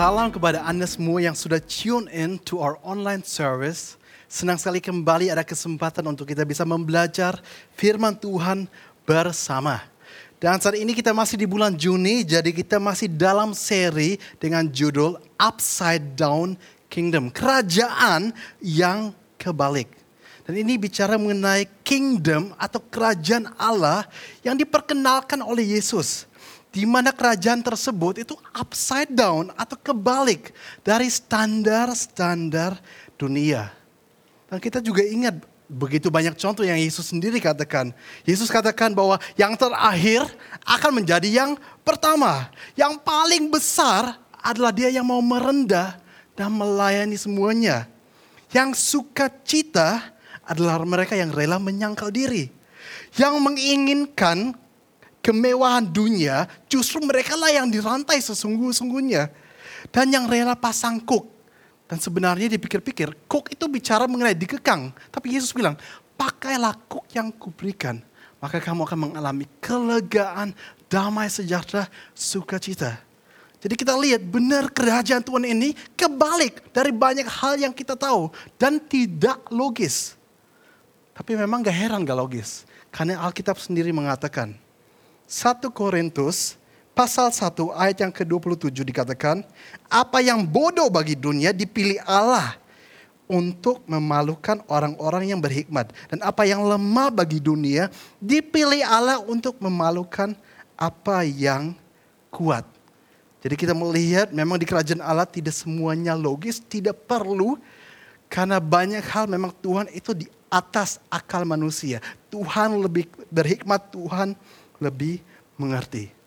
Salam kepada Anda semua yang sudah tune in to our online service. Senang sekali kembali ada kesempatan untuk kita bisa membelajar firman Tuhan bersama. Dan saat ini kita masih di bulan Juni, jadi kita masih dalam seri dengan judul Upside Down Kingdom. Kerajaan yang kebalik. Dan ini bicara mengenai kingdom atau kerajaan Allah yang diperkenalkan oleh Yesus di mana kerajaan tersebut itu upside down atau kebalik dari standar-standar dunia. Dan kita juga ingat begitu banyak contoh yang Yesus sendiri katakan. Yesus katakan bahwa yang terakhir akan menjadi yang pertama. Yang paling besar adalah dia yang mau merendah dan melayani semuanya. Yang suka cita adalah mereka yang rela menyangkal diri. Yang menginginkan kemewahan dunia, justru mereka lah yang dirantai sesungguh-sungguhnya. Dan yang rela pasang kuk. Dan sebenarnya dipikir-pikir, kuk itu bicara mengenai dikekang. Tapi Yesus bilang, pakailah kuk yang kuberikan. Maka kamu akan mengalami kelegaan, damai sejahtera, sukacita. Jadi kita lihat benar kerajaan Tuhan ini kebalik dari banyak hal yang kita tahu. Dan tidak logis. Tapi memang gak heran gak logis. Karena Alkitab sendiri mengatakan, 1 Korintus pasal 1 ayat yang ke-27 dikatakan, apa yang bodoh bagi dunia dipilih Allah untuk memalukan orang-orang yang berhikmat. Dan apa yang lemah bagi dunia dipilih Allah untuk memalukan apa yang kuat. Jadi kita melihat memang di kerajaan Allah tidak semuanya logis, tidak perlu. Karena banyak hal memang Tuhan itu di atas akal manusia. Tuhan lebih berhikmat, Tuhan lebih mengerti.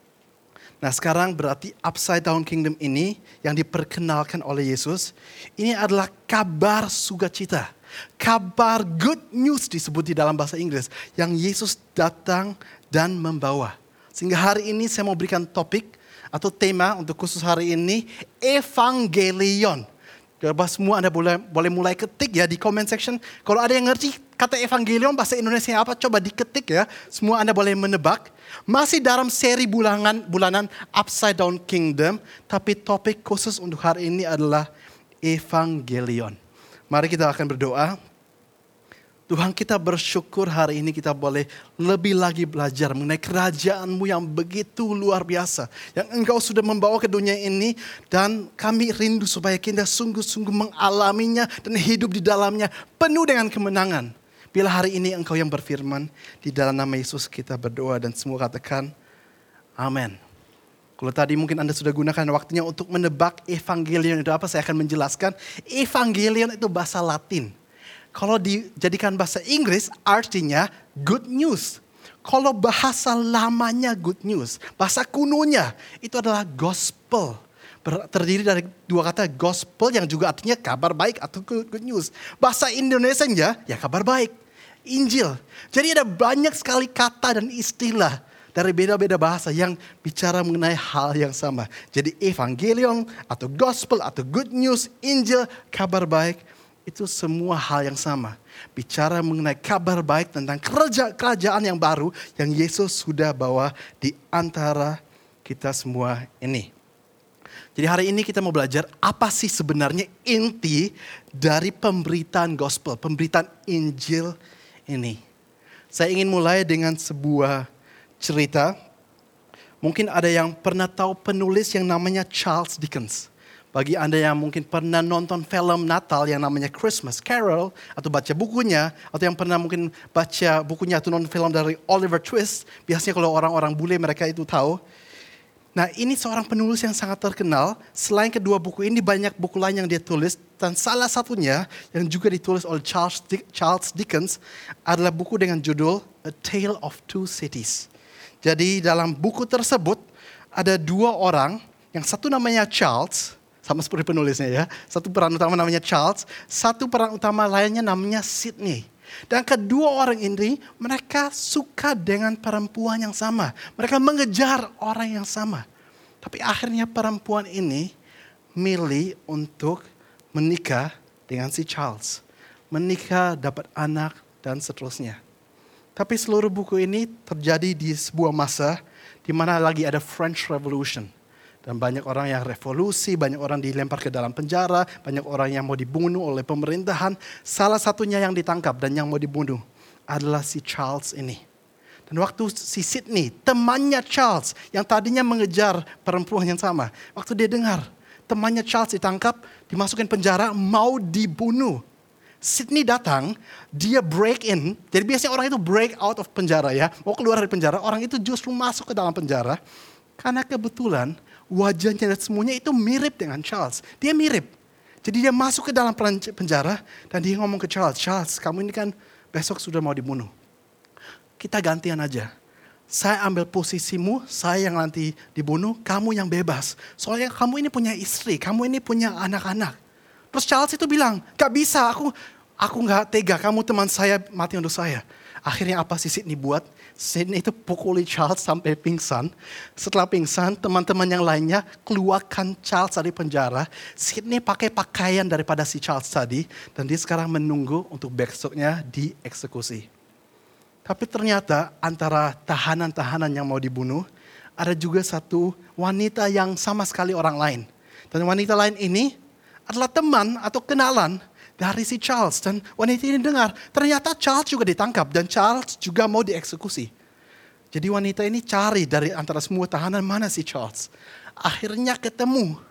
Nah sekarang berarti upside down kingdom ini yang diperkenalkan oleh Yesus. Ini adalah kabar sukacita. Kabar good news disebut di dalam bahasa Inggris. Yang Yesus datang dan membawa. Sehingga hari ini saya mau berikan topik atau tema untuk khusus hari ini. Evangelion. Coba semua Anda boleh, boleh mulai ketik ya di comment section. Kalau ada yang ngerti kata evangelion bahasa Indonesia apa, coba diketik ya. Semua Anda boleh menebak. Masih dalam seri bulanan, bulanan Upside Down Kingdom. Tapi topik khusus untuk hari ini adalah evangelion. Mari kita akan berdoa. Tuhan kita bersyukur hari ini kita boleh lebih lagi belajar mengenai kerajaanmu yang begitu luar biasa. Yang engkau sudah membawa ke dunia ini dan kami rindu supaya kita sungguh-sungguh mengalaminya dan hidup di dalamnya penuh dengan kemenangan. Bila hari ini engkau yang berfirman di dalam nama Yesus kita berdoa dan semua katakan amin. Kalau tadi mungkin Anda sudah gunakan waktunya untuk menebak evangelion itu apa, saya akan menjelaskan. Evangelion itu bahasa Latin kalau dijadikan bahasa Inggris artinya good news. Kalau bahasa lamanya good news, bahasa kunonya itu adalah gospel. Terdiri dari dua kata gospel yang juga artinya kabar baik atau good, news. Bahasa Indonesia ya kabar baik. Injil. Jadi ada banyak sekali kata dan istilah dari beda-beda bahasa yang bicara mengenai hal yang sama. Jadi evangelion atau gospel atau good news, Injil, kabar baik itu semua hal yang sama. Bicara mengenai kabar baik tentang kerajaan yang baru yang Yesus sudah bawa di antara kita semua ini. Jadi hari ini kita mau belajar apa sih sebenarnya inti dari pemberitaan gospel, pemberitaan Injil ini. Saya ingin mulai dengan sebuah cerita. Mungkin ada yang pernah tahu penulis yang namanya Charles Dickens. Bagi Anda yang mungkin pernah nonton film Natal yang namanya Christmas Carol, atau baca bukunya, atau yang pernah mungkin baca bukunya atau nonton film dari Oliver Twist, biasanya kalau orang-orang bule mereka itu tahu. Nah ini seorang penulis yang sangat terkenal, selain kedua buku ini banyak buku lain yang dia tulis, dan salah satunya yang juga ditulis oleh Charles, Dick, Charles Dickens adalah buku dengan judul A Tale of Two Cities. Jadi dalam buku tersebut ada dua orang, yang satu namanya Charles, sama seperti penulisnya ya. Satu peran utama namanya Charles, satu peran utama lainnya namanya Sydney. Dan kedua orang ini mereka suka dengan perempuan yang sama. Mereka mengejar orang yang sama. Tapi akhirnya perempuan ini milih untuk menikah dengan si Charles. Menikah, dapat anak, dan seterusnya. Tapi seluruh buku ini terjadi di sebuah masa di mana lagi ada French Revolution. Dan banyak orang yang revolusi, banyak orang dilempar ke dalam penjara, banyak orang yang mau dibunuh oleh pemerintahan. Salah satunya yang ditangkap dan yang mau dibunuh adalah si Charles ini. Dan waktu si Sydney, temannya Charles yang tadinya mengejar perempuan yang sama. Waktu dia dengar temannya Charles ditangkap, dimasukin penjara, mau dibunuh. Sydney datang, dia break in. Jadi biasanya orang itu break out of penjara ya. Mau keluar dari penjara, orang itu justru masuk ke dalam penjara. Karena kebetulan wajahnya dan semuanya itu mirip dengan Charles. Dia mirip. Jadi dia masuk ke dalam penjara dan dia ngomong ke Charles, Charles kamu ini kan besok sudah mau dibunuh. Kita gantian aja. Saya ambil posisimu, saya yang nanti dibunuh, kamu yang bebas. Soalnya kamu ini punya istri, kamu ini punya anak-anak. Terus Charles itu bilang, gak bisa, aku aku gak tega, kamu teman saya mati untuk saya. Akhirnya apa sih Sydney buat? Sydney itu pukuli Charles sampai pingsan. Setelah pingsan, teman-teman yang lainnya keluarkan Charles dari penjara. Sydney pakai pakaian daripada si Charles tadi. Dan dia sekarang menunggu untuk besoknya dieksekusi. Tapi ternyata antara tahanan-tahanan yang mau dibunuh, ada juga satu wanita yang sama sekali orang lain. Dan wanita lain ini adalah teman atau kenalan dari si Charles. Dan wanita ini dengar, ternyata Charles juga ditangkap dan Charles juga mau dieksekusi. Jadi wanita ini cari dari antara semua tahanan mana si Charles. Akhirnya ketemu.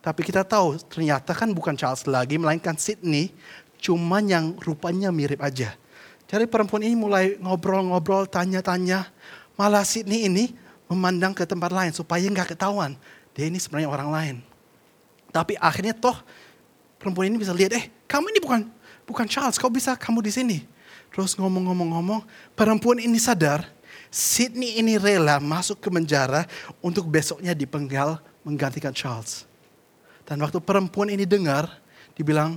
Tapi kita tahu ternyata kan bukan Charles lagi, melainkan Sydney. Cuman yang rupanya mirip aja. Jadi perempuan ini mulai ngobrol-ngobrol, tanya-tanya. Malah Sydney ini memandang ke tempat lain supaya nggak ketahuan. Dia ini sebenarnya orang lain. Tapi akhirnya toh perempuan ini bisa lihat, eh kamu ini bukan bukan Charles, kau bisa kamu di sini. Terus ngomong-ngomong-ngomong, perempuan ini sadar, Sydney ini rela masuk ke penjara untuk besoknya dipenggal menggantikan Charles. Dan waktu perempuan ini dengar, dibilang,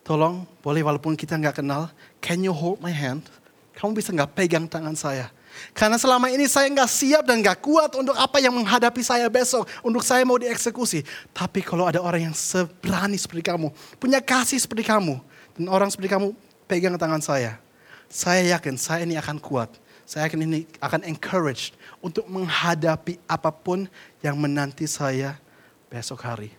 tolong boleh walaupun kita nggak kenal, can you hold my hand? Kamu bisa nggak pegang tangan saya? Karena selama ini saya nggak siap dan nggak kuat untuk apa yang menghadapi saya besok. Untuk saya mau dieksekusi. Tapi kalau ada orang yang seberani seperti kamu. Punya kasih seperti kamu. Dan orang seperti kamu pegang tangan saya. Saya yakin saya ini akan kuat. Saya yakin ini akan encourage untuk menghadapi apa pun yang menanti saya besok hari.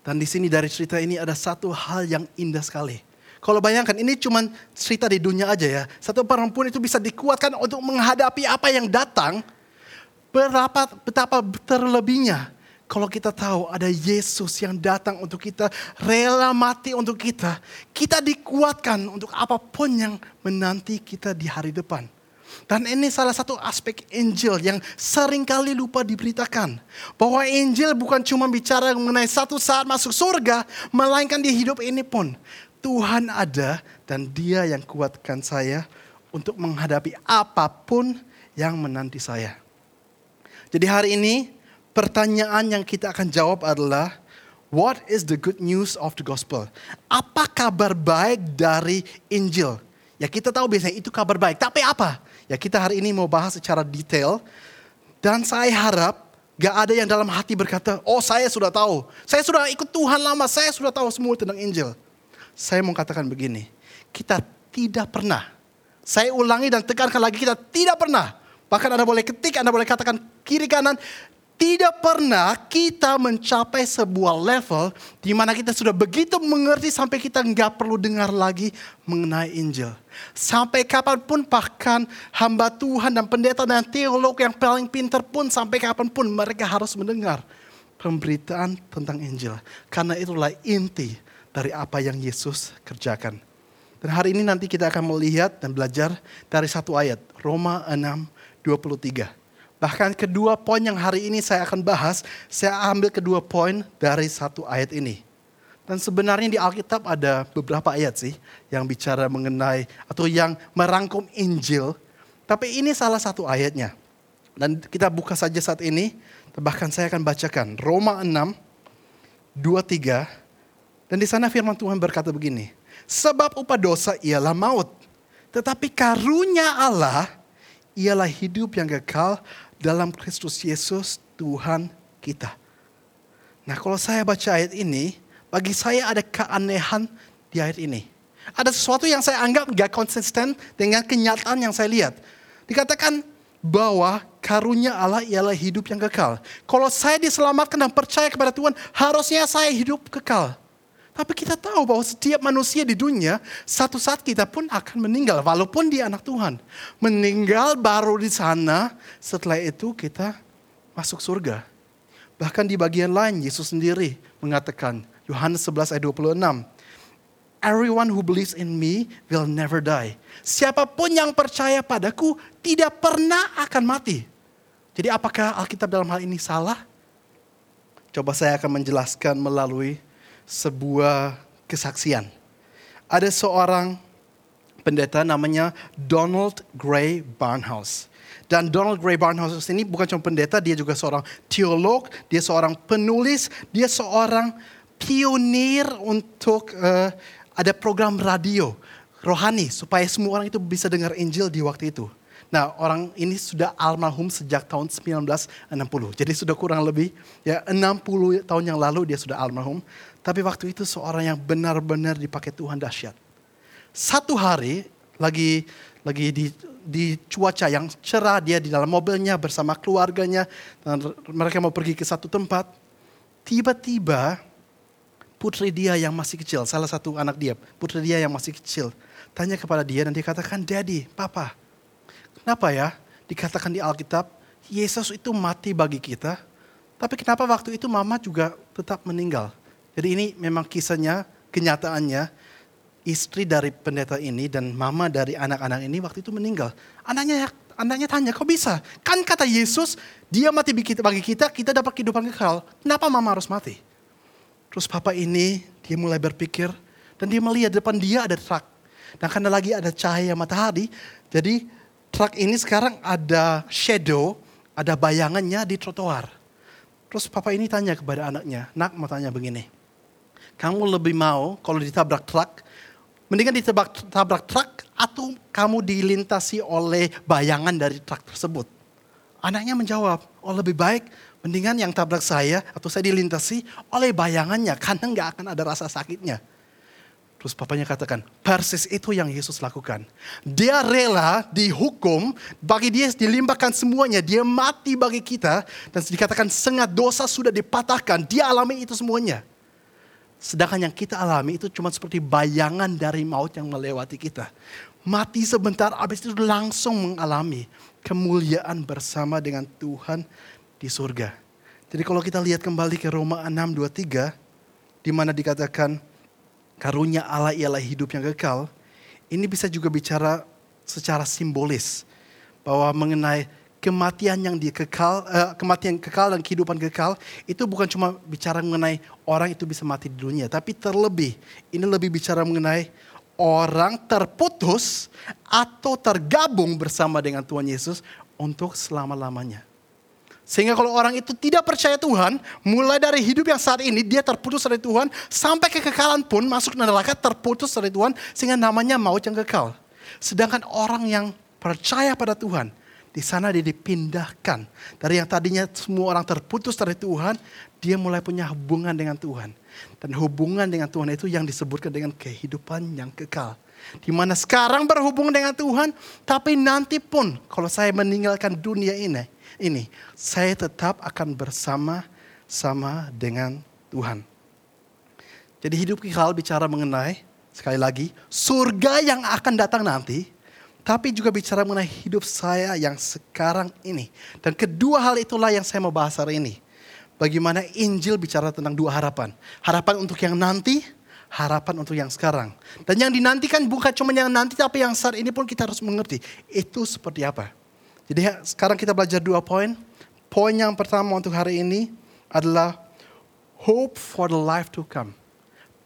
Dan di sini dari cerita ini ada satu hal yang indah sekali kalau bayangkan ini cuma cerita di dunia aja ya. Satu perempuan itu bisa dikuatkan untuk menghadapi apa yang datang. Berapa, betapa terlebihnya kalau kita tahu ada Yesus yang datang untuk kita, rela mati untuk kita. Kita dikuatkan untuk apa pun yang menanti kita di hari depan. Dan ini salah satu aspek Injil yang sering kali lupa diberitakan. Bahwa Injil bukan cuma bicara mengenai satu saat masuk surga, melainkan di hidup ini pun. Tuhan ada dan dia yang kuatkan saya untuk menghadapi apa pun yang menanti saya. Jadi hari ini pertanyaan yang kita akan jawab adalah What is the good news of the gospel? Apa kabar baik dari Injil? Ya kita tahu biasanya itu kabar baik, tapi apa? Ya kita hari ini mau bahas secara detail. Dan saya harap gak ada yang dalam hati berkata, oh saya sudah tahu. Saya sudah ikut Tuhan lama, saya sudah tahu semua tentang Injil saya mau katakan begini. Kita tidak pernah. Saya ulangi dan tekankan lagi kita tidak pernah. Bahkan Anda boleh ketik, Anda boleh katakan kiri kanan. Tidak pernah kita mencapai sebuah level di mana kita sudah begitu mengerti sampai kita nggak perlu dengar lagi mengenai Injil. Sampai kapan pun bahkan hamba Tuhan dan pendeta dan teolog yang paling pintar pun sampai kapan pun mereka harus mendengar pemberitaan tentang Injil. Karena itulah inti dari apa yang Yesus kerjakan. Dan hari ini nanti kita akan melihat dan belajar dari satu ayat, Roma 6, 23. Bahkan kedua poin yang hari ini saya akan bahas, saya ambil kedua poin dari satu ayat ini. Dan sebenarnya di Alkitab ada beberapa ayat sih yang bicara mengenai atau yang merangkum Injil. Tapi ini salah satu ayatnya. Dan kita buka saja saat ini. Bahkan saya akan bacakan Roma 6, 23 dan di sana firman Tuhan berkata begini. Sebab upah dosa ialah maut. Tetapi karunia Allah ialah hidup yang kekal dalam Kristus Yesus Tuhan kita. Nah kalau saya baca ayat ini, bagi saya ada keanehan di ayat ini. Ada sesuatu yang saya anggap gak konsisten dengan kenyataan yang saya lihat. Dikatakan bahwa karunia Allah ialah hidup yang kekal. Kalau saya diselamatkan dan percaya kepada Tuhan, harusnya saya hidup kekal. Tapi kita tahu bahwa setiap manusia di dunia, satu saat kita pun akan meninggal, walaupun dia anak Tuhan. Meninggal baru di sana, setelah itu kita masuk surga. Bahkan di bagian lain, Yesus sendiri mengatakan, Yohanes 11 ayat 26, Everyone who believes in me will never die. Siapa pun yang percaya padaku tidak pernah akan mati. Jadi apakah Alkitab dalam hal ini salah? Coba saya akan menjelaskan melalui sebuah kesaksian. Ada seorang pendeta namanya Donald Gray Barnhouse. Dan Donald Gray Barnhouse ini bukan cuma pendeta, dia juga seorang teolog, dia seorang penulis, dia seorang pionir untuk uh, ada program radio rohani supaya semua orang itu bisa dengar Injil di waktu itu. Nah, orang ini sudah almarhum sejak tahun 1960. Jadi sudah kurang lebih ya 60 tahun yang lalu dia sudah almarhum. Tapi waktu itu seorang yang benar-benar dipakai Tuhan dahsyat. Satu hari lagi lagi di di cuaca yang cerah dia di dalam mobilnya bersama keluarganya dan mereka mau pergi ke satu tempat. Tiba-tiba putri dia yang masih kecil, salah satu anak dia, putri dia yang masih kecil, tanya kepada dia dan dikatakan, Daddy, Papa, kenapa ya dikatakan di Alkitab, Yesus itu mati bagi kita, tapi kenapa waktu itu mama juga tetap meninggal? Jadi ini memang kisahnya, kenyataannya, istri dari pendeta ini dan mama dari anak-anak ini waktu itu meninggal. Anaknya anaknya tanya, kok bisa? Kan kata Yesus, dia mati bagi kita, kita dapat kehidupan kekal. Kenapa mama harus mati? Terus papa ini dia mulai berpikir dan dia melihat depan dia ada truk. Dan karena lagi ada cahaya matahari, jadi truk ini sekarang ada shadow, ada bayangannya di trotoar. Terus papa ini tanya kepada anaknya, nak mau tanya begini. Kamu lebih mau kalau ditabrak truk, mendingan ditabrak tabrak truk atau kamu dilintasi oleh bayangan dari truk tersebut? Anaknya menjawab, oh lebih baik Mendingan yang tabrak saya atau saya dilintasi oleh bayangannya karena nggak akan ada rasa sakitnya. Terus papanya katakan, persis itu yang Yesus lakukan. Dia rela dihukum, bagi dia dilimpahkan semuanya. Dia mati bagi kita. Dan dikatakan sengat dosa sudah dipatahkan. Dia alami itu semuanya. Sedangkan yang kita alami itu cuma seperti bayangan dari maut yang melewati kita. Mati sebentar, habis itu langsung mengalami kemuliaan bersama dengan Tuhan di surga. Jadi kalau kita lihat kembali ke Roma 6:23 di mana dikatakan karunia Allah ialah hidup yang kekal, ini bisa juga bicara secara simbolis bahwa mengenai kematian yang dikekal, uh, kematian kekal dan kehidupan kekal itu bukan cuma bicara mengenai orang itu bisa mati di dunia, tapi terlebih ini lebih bicara mengenai orang terputus atau tergabung bersama dengan Tuhan Yesus untuk selama-lamanya. Sehingga kalau orang itu tidak percaya Tuhan, mulai dari hidup yang saat ini dia terputus dari Tuhan, sampai kekekalan pun masuk neraka terputus dari Tuhan, sehingga namanya maut yang kekal. Sedangkan orang yang percaya pada Tuhan, di sana dia dipindahkan. Dari yang tadinya semua orang terputus dari Tuhan, dia mulai punya hubungan dengan Tuhan. Dan hubungan dengan Tuhan itu yang disebutkan dengan kehidupan yang kekal. Di mana sekarang berhubungan dengan Tuhan, tapi nanti pun kalau saya meninggalkan dunia ini, ini, saya tetap akan bersama-sama dengan Tuhan. Jadi hidup kekal bicara mengenai, sekali lagi, surga yang akan datang nanti, tapi juga bicara mengenai hidup saya yang sekarang ini. Dan kedua hal itulah yang saya mau bahas hari ini. Bagaimana Injil bicara tentang dua harapan. Harapan untuk yang nanti, harapan untuk yang sekarang. Dan yang dinantikan bukan cuma yang nanti, tapi yang saat ini pun kita harus mengerti. Itu seperti apa. Jadi sekarang kita belajar dua poin. Poin yang pertama untuk hari ini adalah hope for the life to come.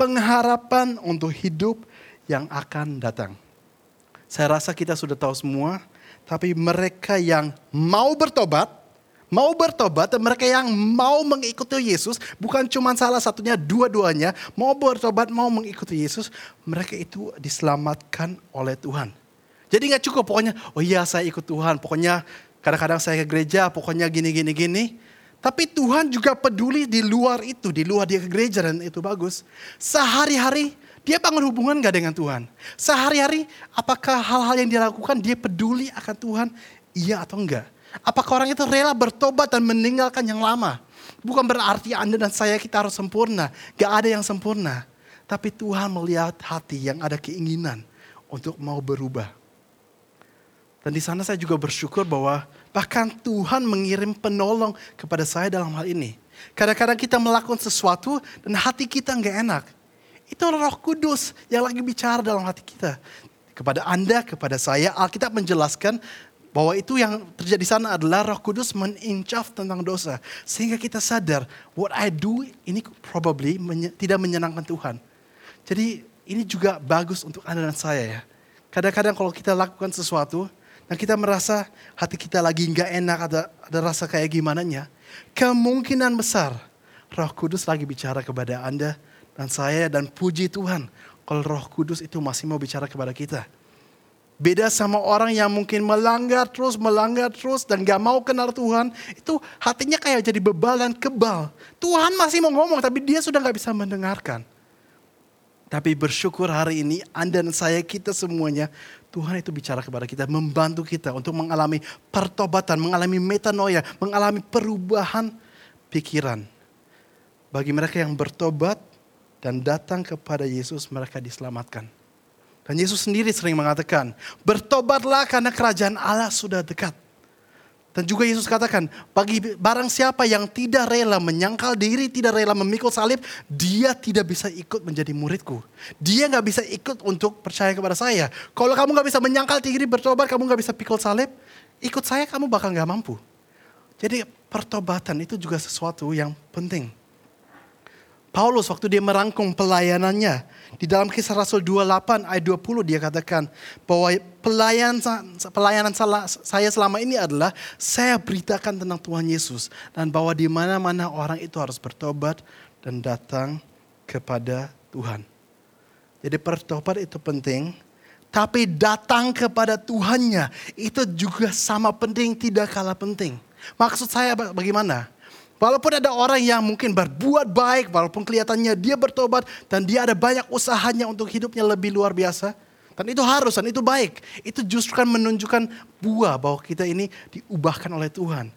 Pengharapan untuk hidup yang akan datang. Saya rasa kita sudah tahu semua, tapi mereka yang mau bertobat, mau bertobat dan mereka yang mau mengikuti Yesus, bukan cuma salah satunya, dua-duanya, mau bertobat, mau mengikuti Yesus, mereka itu diselamatkan oleh Tuhan. Jadi nggak cukup pokoknya, oh iya saya ikut Tuhan, pokoknya kadang-kadang saya ke gereja, pokoknya gini, gini, gini. Tapi Tuhan juga peduli di luar itu, di luar dia ke gereja dan itu bagus. Sehari-hari dia bangun hubungan gak dengan Tuhan? Sehari-hari apakah hal-hal yang dia lakukan dia peduli akan Tuhan? Iya atau enggak? Apakah orang itu rela bertobat dan meninggalkan yang lama? Bukan berarti Anda dan saya kita harus sempurna. Gak ada yang sempurna. Tapi Tuhan melihat hati yang ada keinginan untuk mau berubah. Dan di sana saya juga bersyukur bahwa bahkan Tuhan mengirim penolong kepada saya dalam hal ini. Kadang-kadang kita melakukan sesuatu dan hati kita nggak enak. Itu roh kudus yang lagi bicara dalam hati kita. Kepada Anda, kepada saya, Alkitab menjelaskan bahwa itu yang terjadi di sana adalah roh kudus menincaf tentang dosa. Sehingga kita sadar, what I do ini probably menye tidak menyenangkan Tuhan. Jadi ini juga bagus untuk Anda dan saya ya. Kadang-kadang kalau kita lakukan sesuatu, dan kita merasa hati kita lagi nggak enak, ada, ada rasa kayak gimana nya. Kemungkinan besar roh kudus lagi bicara kepada Anda dan saya dan puji Tuhan kalau Roh Kudus itu masih mau bicara kepada kita. Beda sama orang yang mungkin melanggar terus, melanggar terus dan gak mau kenal Tuhan. Itu hatinya kayak jadi bebal dan kebal. Tuhan masih mau ngomong tapi dia sudah gak bisa mendengarkan. Tapi bersyukur hari ini Anda dan saya kita semuanya Tuhan itu bicara kepada kita, membantu kita untuk mengalami pertobatan, mengalami metanoia, mengalami perubahan pikiran. Bagi mereka yang bertobat, dan datang kepada Yesus mereka diselamatkan. Dan Yesus sendiri sering mengatakan, bertobatlah karena kerajaan Allah sudah dekat. Dan juga Yesus katakan, bagi barang siapa yang tidak rela menyangkal diri, tidak rela memikul salib, dia tidak bisa ikut menjadi muridku. Dia nggak bisa ikut untuk percaya kepada saya. Kalau kamu nggak bisa menyangkal diri bertobat, kamu nggak bisa pikul salib, ikut saya kamu bakal nggak mampu. Jadi pertobatan itu juga sesuatu yang penting. Paulus waktu dia merangkum pelayanannya. Di dalam kisah Rasul 28 ayat 20 dia katakan bahwa pelayan, pelayanan saya selama ini adalah saya beritakan tentang Tuhan Yesus. Dan bahwa di mana-mana orang itu harus bertobat dan datang kepada Tuhan. Jadi bertobat itu penting. Tapi datang kepada Tuhannya itu juga sama penting, tidak kalah penting. Maksud saya bagaimana? Walaupun ada orang yang mungkin berbuat baik, walaupun kelihatannya dia bertobat dan dia ada banyak usahanya untuk hidupnya lebih luar biasa. Dan itu harus dan itu baik. Itu justru kan menunjukkan buah bahwa kita ini diubahkan oleh Tuhan.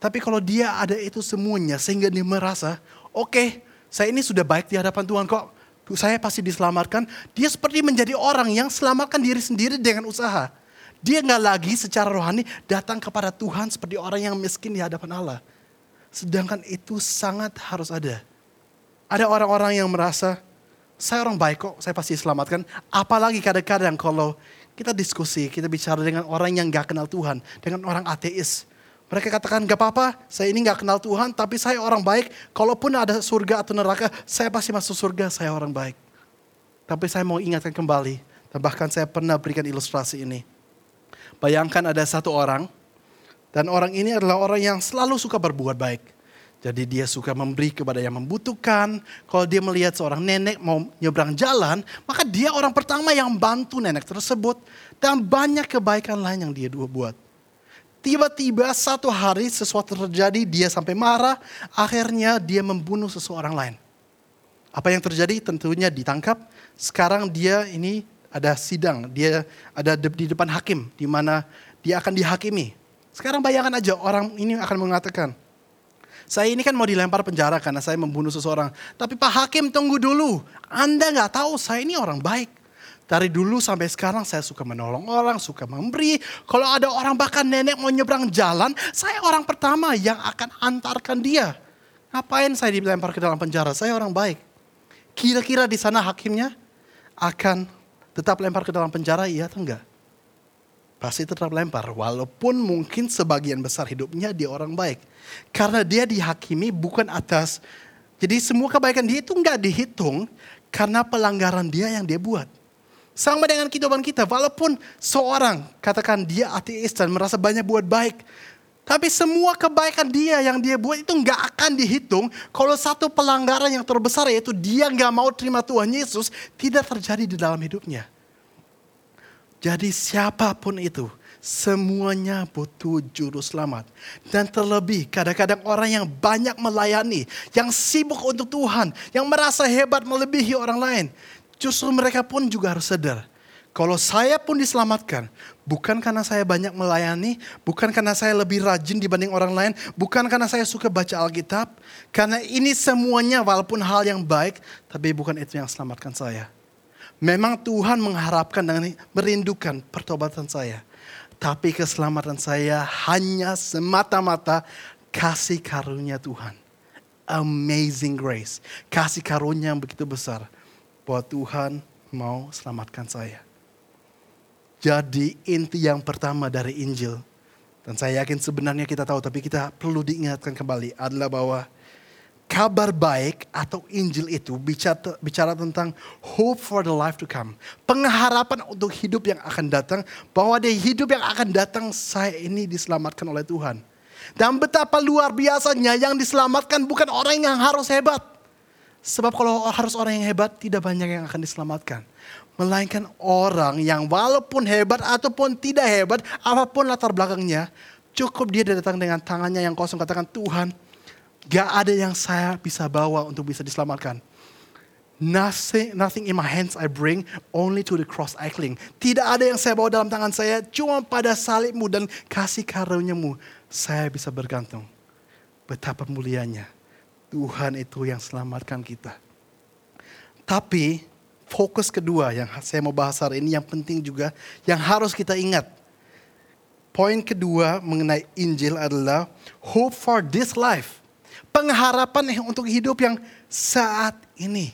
Tapi kalau dia ada itu semuanya sehingga dia merasa, oke okay, saya ini sudah baik di hadapan Tuhan kok. Saya pasti diselamatkan. Dia seperti menjadi orang yang selamatkan diri sendiri dengan usaha. Dia nggak lagi secara rohani datang kepada Tuhan seperti orang yang miskin di hadapan Allah. Sedangkan itu sangat harus ada. Ada orang-orang yang merasa, saya orang baik kok, saya pasti selamatkan. Apalagi kadang-kadang kalau kita diskusi, kita bicara dengan orang yang gak kenal Tuhan, dengan orang ateis. Mereka katakan, gak apa-apa, saya ini gak kenal Tuhan, tapi saya orang baik. Kalaupun ada surga atau neraka, saya pasti masuk surga, saya orang baik. Tapi saya mau ingatkan kembali, dan bahkan saya pernah berikan ilustrasi ini. Bayangkan ada satu orang, dan orang ini adalah orang yang selalu suka berbuat baik. Jadi dia suka memberi kepada yang membutuhkan. Kalau dia melihat seorang nenek mau nyebrang jalan, maka dia orang pertama yang bantu nenek tersebut. Dan banyak kebaikan lain yang dia buat. Tiba-tiba satu hari sesuatu terjadi, dia sampai marah. Akhirnya dia membunuh seseorang lain. Apa yang terjadi? Tentunya ditangkap. Sekarang dia ini ada sidang, dia ada di depan hakim, di mana dia akan dihakimi. Sekarang bayangkan aja orang ini akan mengatakan, saya ini kan mau dilempar penjara karena saya membunuh seseorang. Tapi Pak Hakim tunggu dulu. Anda nggak tahu saya ini orang baik. Dari dulu sampai sekarang saya suka menolong orang, suka memberi. Kalau ada orang bahkan nenek mau nyebrang jalan, saya orang pertama yang akan antarkan dia. Ngapain saya dilempar ke dalam penjara? Saya orang baik. Kira-kira di sana hakimnya akan tetap lempar ke dalam penjara, iya atau enggak? Pasti tetap lempar. Walaupun mungkin sebagian besar hidupnya dia orang baik. Karena dia dihakimi bukan atas, jadi semua kebaikan dia itu nggak dihitung karena pelanggaran dia yang dia buat. Sama dengan kehidupan kita, walaupun seorang katakan dia ateis dan merasa banyak buat baik, Tapi semua kebaikan dia yang dia buat itu nggak akan dihitung kalau satu pelanggaran yang terbesar yaitu dia nggak mau terima Tuhan Yesus tidak terjadi di dalam hidupnya. Jadi siapa pun itu, semuanya butuh juru selamat. Dan terlebih kadang-kadang orang yang banyak melayani, yang sibuk untuk Tuhan, yang merasa hebat melebihi orang lain. Justru mereka pun juga harus sadar kalau saya pun diselamatkan, bukan karena saya banyak melayani, bukan karena saya lebih rajin dibanding orang lain, bukan karena saya suka baca Alkitab, karena ini semuanya walaupun hal yang baik, tapi bukan itu yang selamatkan saya. Memang Tuhan mengharapkan dan merindukan pertobatan saya. Tapi keselamatan saya hanya semata-mata kasih karunia Tuhan. Amazing grace. Kasih karunia yang begitu besar. Bahwa Tuhan mau selamatkan saya. Jadi inti yang pertama dari Injil. Dan saya yakin sebenarnya kita tahu tapi kita perlu diingatkan kembali adalah bahwa kabar baik atau Injil itu bicara, bicara tentang hope for the life to come. Pengharapan untuk hidup yang akan datang. Bahwa di hidup yang akan datang saya ini diselamatkan oleh Tuhan. Dan betapa luar biasanya yang diselamatkan bukan orang yang harus hebat. Sebab kalau harus orang yang hebat tidak banyak yang akan diselamatkan. Melainkan orang yang walaupun hebat ataupun tidak hebat, apa pun latar belakangnya, cukup dia datang dengan tangannya yang kosong katakan Tuhan, gak ada yang saya bisa bawa untuk bisa diselamatkan. Nothing, nothing in my hands I bring, only to the cross I cling. Tidak ada yang saya bawa dalam tangan saya, cuma pada salibmu dan kasih karuniamu saya bisa bergantung. Betapa mulianya Tuhan itu yang selamatkan kita. Tapi fokus kedua yang saya mau bahas hari ini yang penting juga yang harus kita ingat. Poin kedua mengenai Injil adalah hope for this life. Pengharapan untuk hidup yang saat ini.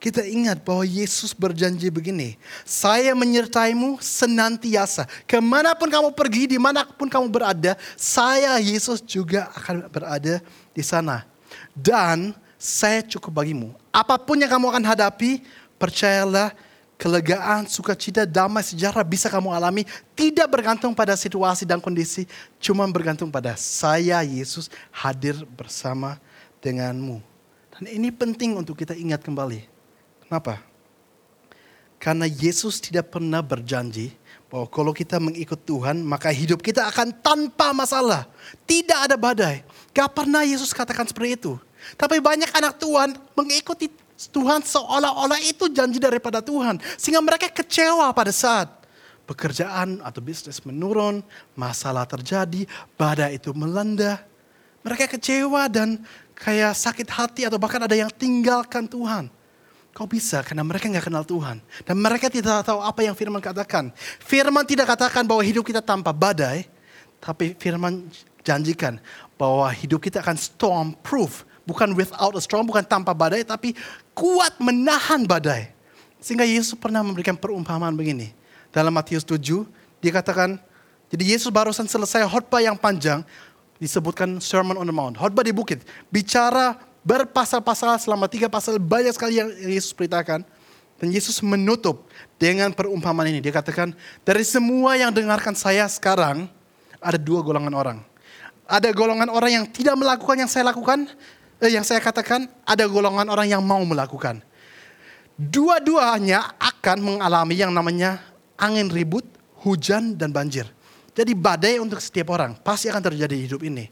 Kita ingat bahwa Yesus berjanji begini. Saya menyertaimu senantiasa. Ke mana pun kamu pergi, di mana pun kamu berada. Saya Yesus juga akan berada di sana. Dan saya cukup bagimu. Apa pun yang kamu akan hadapi, Percayalah, kelegaan, sukacita, damai, sejarah bisa kamu alami. Tidak bergantung pada situasi dan kondisi. Cuma bergantung pada saya, Yesus, hadir bersama denganmu. Dan ini penting untuk kita ingat kembali. Kenapa? Karena Yesus tidak pernah berjanji bahwa kalau kita mengikut Tuhan, maka hidup kita akan tanpa masalah. Tidak ada badai. Gak pernah Yesus katakan seperti itu. Tapi banyak anak Tuhan mengikuti Tuhan seolah-olah itu janji daripada Tuhan. Sehingga mereka kecewa pada saat pekerjaan atau bisnis menurun, masalah terjadi, badai itu melanda. Mereka kecewa dan kayak sakit hati atau bahkan ada yang tinggalkan Tuhan. Kau bisa karena mereka nggak kenal Tuhan. Dan mereka tidak tahu apa yang firman katakan. Firman tidak katakan bahwa hidup kita tanpa badai. Tapi firman janjikan bahwa hidup kita akan storm proof bukan without a storm, bukan tanpa badai, tapi kuat menahan badai. Sehingga Yesus pernah memberikan perumpamaan begini. Dalam Matius 7, dia katakan, jadi Yesus barusan selesai khotbah yang panjang, disebutkan Sermon on the Mount. Khotbah di bukit. Bicara berpasal-pasal selama tiga pasal, banyak sekali yang Yesus beritakan. Dan Yesus menutup dengan perumpamaan ini. Dia katakan, dari semua yang dengarkan saya sekarang, ada dua golongan orang. Ada golongan orang yang tidak melakukan yang saya lakukan, eh, yang saya katakan ada golongan orang yang mau melakukan. Dua-duanya akan mengalami yang namanya angin ribut, hujan, dan banjir. Jadi badai untuk setiap orang pasti akan terjadi di hidup ini.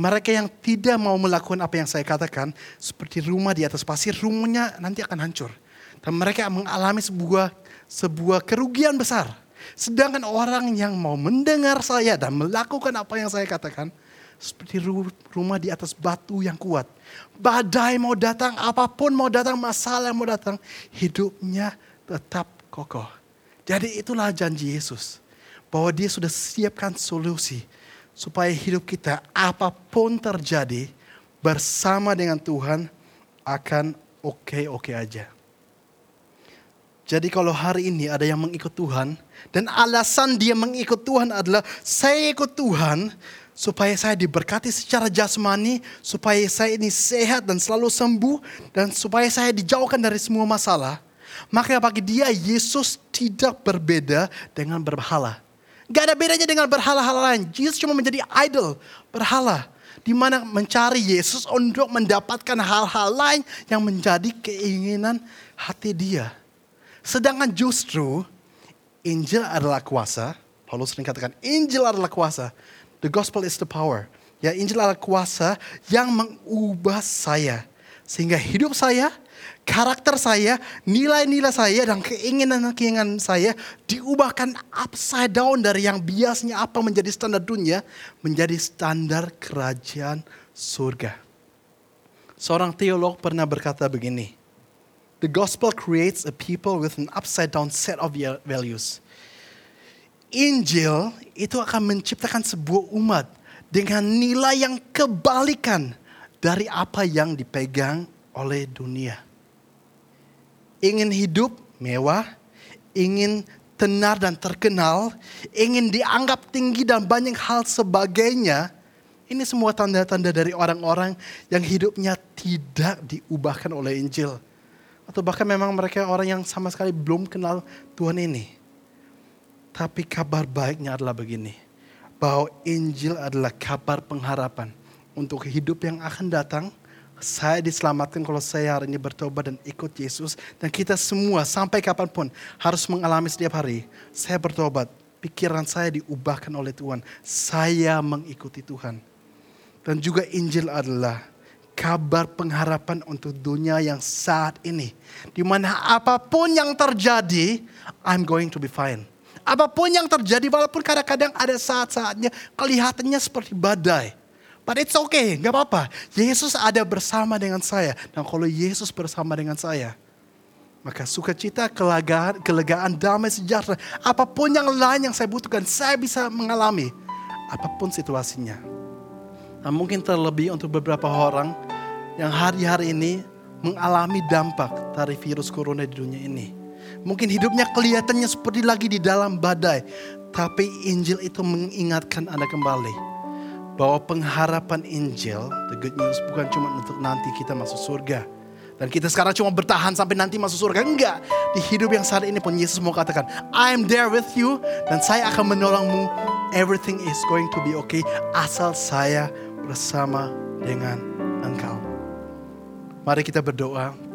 Mereka yang tidak mau melakukan apa yang saya katakan, seperti rumah di atas pasir, rumahnya nanti akan hancur. Dan mereka mengalami sebuah sebuah kerugian besar. Sedangkan orang yang mau mendengar saya dan melakukan apa yang saya katakan, seperti rumah di atas batu yang kuat. Badai mau datang, apa pun mau datang, masalah mau datang, hidupnya tetap kokoh. Jadi itulah janji Yesus. Bahwa dia sudah siapkan solusi. Supaya hidup kita apa pun terjadi bersama dengan Tuhan akan oke-oke aja. Jadi kalau hari ini ada yang mengikut Tuhan dan alasan dia mengikut Tuhan adalah saya ikut Tuhan supaya saya diberkati secara jasmani, supaya saya ini sehat dan selalu sembuh, dan supaya saya dijauhkan dari semua masalah. Maka bagi dia Yesus tidak berbeda dengan berhala. Gak ada bedanya dengan berhala-hala lain. Yesus cuma menjadi idol, berhala. Di mana mencari Yesus untuk mendapatkan hal-hal lain yang menjadi keinginan hati dia. Sedangkan justru Injil adalah kuasa. Paulus sering katakan Injil adalah kuasa. The gospel is the power. Ya Injil adalah kuasa yang mengubah saya. Sehingga hidup saya karakter saya, nilai-nilai saya, dan keinginan-keinginan saya diubahkan upside down dari yang biasanya apa menjadi standar dunia, menjadi standar kerajaan surga. Seorang teolog pernah berkata begini, The gospel creates a people with an upside down set of values. Injil itu akan menciptakan sebuah umat dengan nilai yang kebalikan dari apa yang dipegang oleh dunia ingin hidup mewah, ingin tenar dan terkenal, ingin dianggap tinggi dan banyak hal sebagainya. Ini semua tanda-tanda dari orang-orang yang hidupnya tidak diubahkan oleh Injil. Atau bahkan memang mereka orang yang sama sekali belum kenal Tuhan ini. Tapi kabar baiknya adalah begini. Bahwa Injil adalah kabar pengharapan untuk hidup yang akan datang saya diselamatkan kalau saya hari ini bertobat dan ikut Yesus. Dan kita semua sampai kapan pun harus mengalami setiap hari. Saya bertobat, pikiran saya diubahkan oleh Tuhan. Saya mengikuti Tuhan. Dan juga Injil adalah kabar pengharapan untuk dunia yang saat ini. Di mana apa pun yang terjadi, I'm going to be fine. Apa pun yang terjadi, walaupun kadang-kadang ada saat-saatnya kelihatannya seperti badai. But it's okay, gak apa-apa. Yesus ada bersama dengan saya. Dan kalau Yesus bersama dengan saya, maka sukacita, kelegaan, kelegaan, damai, sejahtera, apa pun yang lain yang saya butuhkan, saya bisa mengalami. Apa pun situasinya. Nah, mungkin terlebih untuk beberapa orang yang hari-hari ini mengalami dampak dari virus corona di dunia ini. Mungkin hidupnya kelihatannya seperti lagi di dalam badai. Tapi Injil itu mengingatkan Anda kembali bahwa pengharapan Injil, the good news bukan cuma untuk nanti kita masuk surga. Dan kita sekarang cuma bertahan sampai nanti masuk surga. Enggak. Di hidup yang saat ini pun Yesus mau katakan, I'm there with you dan saya akan menolongmu. Everything is going to be okay asal saya bersama dengan engkau. Mari kita berdoa.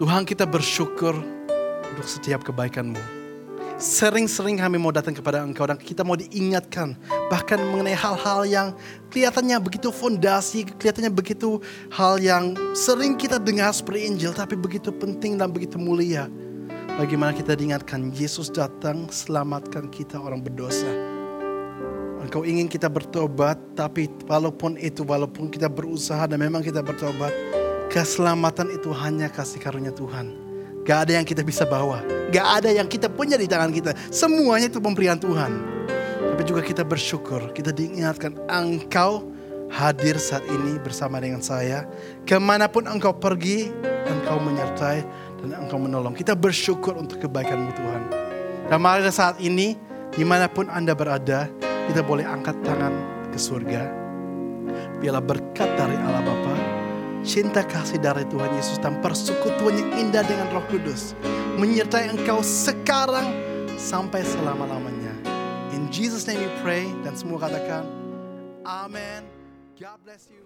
Tuhan kita bersyukur untuk setiap kebaikanmu. Sering-sering kami mau datang kepada Engkau dan kita mau diingatkan bahkan mengenai hal-hal yang kelihatannya begitu fondasi, kelihatannya begitu hal yang sering kita dengar seperti Injil tapi begitu penting dan begitu mulia. Bagaimana kita diingatkan Yesus datang selamatkan kita orang berdosa. Engkau ingin kita bertobat tapi walaupun itu walaupun kita berusaha dan memang kita bertobat keselamatan itu hanya kasih karunia Tuhan. Gak ada yang kita bisa bawa. Gak ada yang kita punya di tangan kita. Semuanya itu pemberian Tuhan. Tapi juga kita bersyukur. Kita diingatkan engkau hadir saat ini bersama dengan saya. Ke mana pun engkau pergi, engkau menyertai dan engkau menolong. Kita bersyukur untuk kebaikanmu Tuhan. Dan mari saat ini, di mana pun Anda berada, kita boleh angkat tangan ke surga. Biarlah berkat dari Allah Bapa, cinta kasih dari Tuhan Yesus dan persekutuan yang indah dengan Roh Kudus menyertai engkau sekarang sampai selama-lamanya. In Jesus name we pray dan semua katakan amin. God bless you.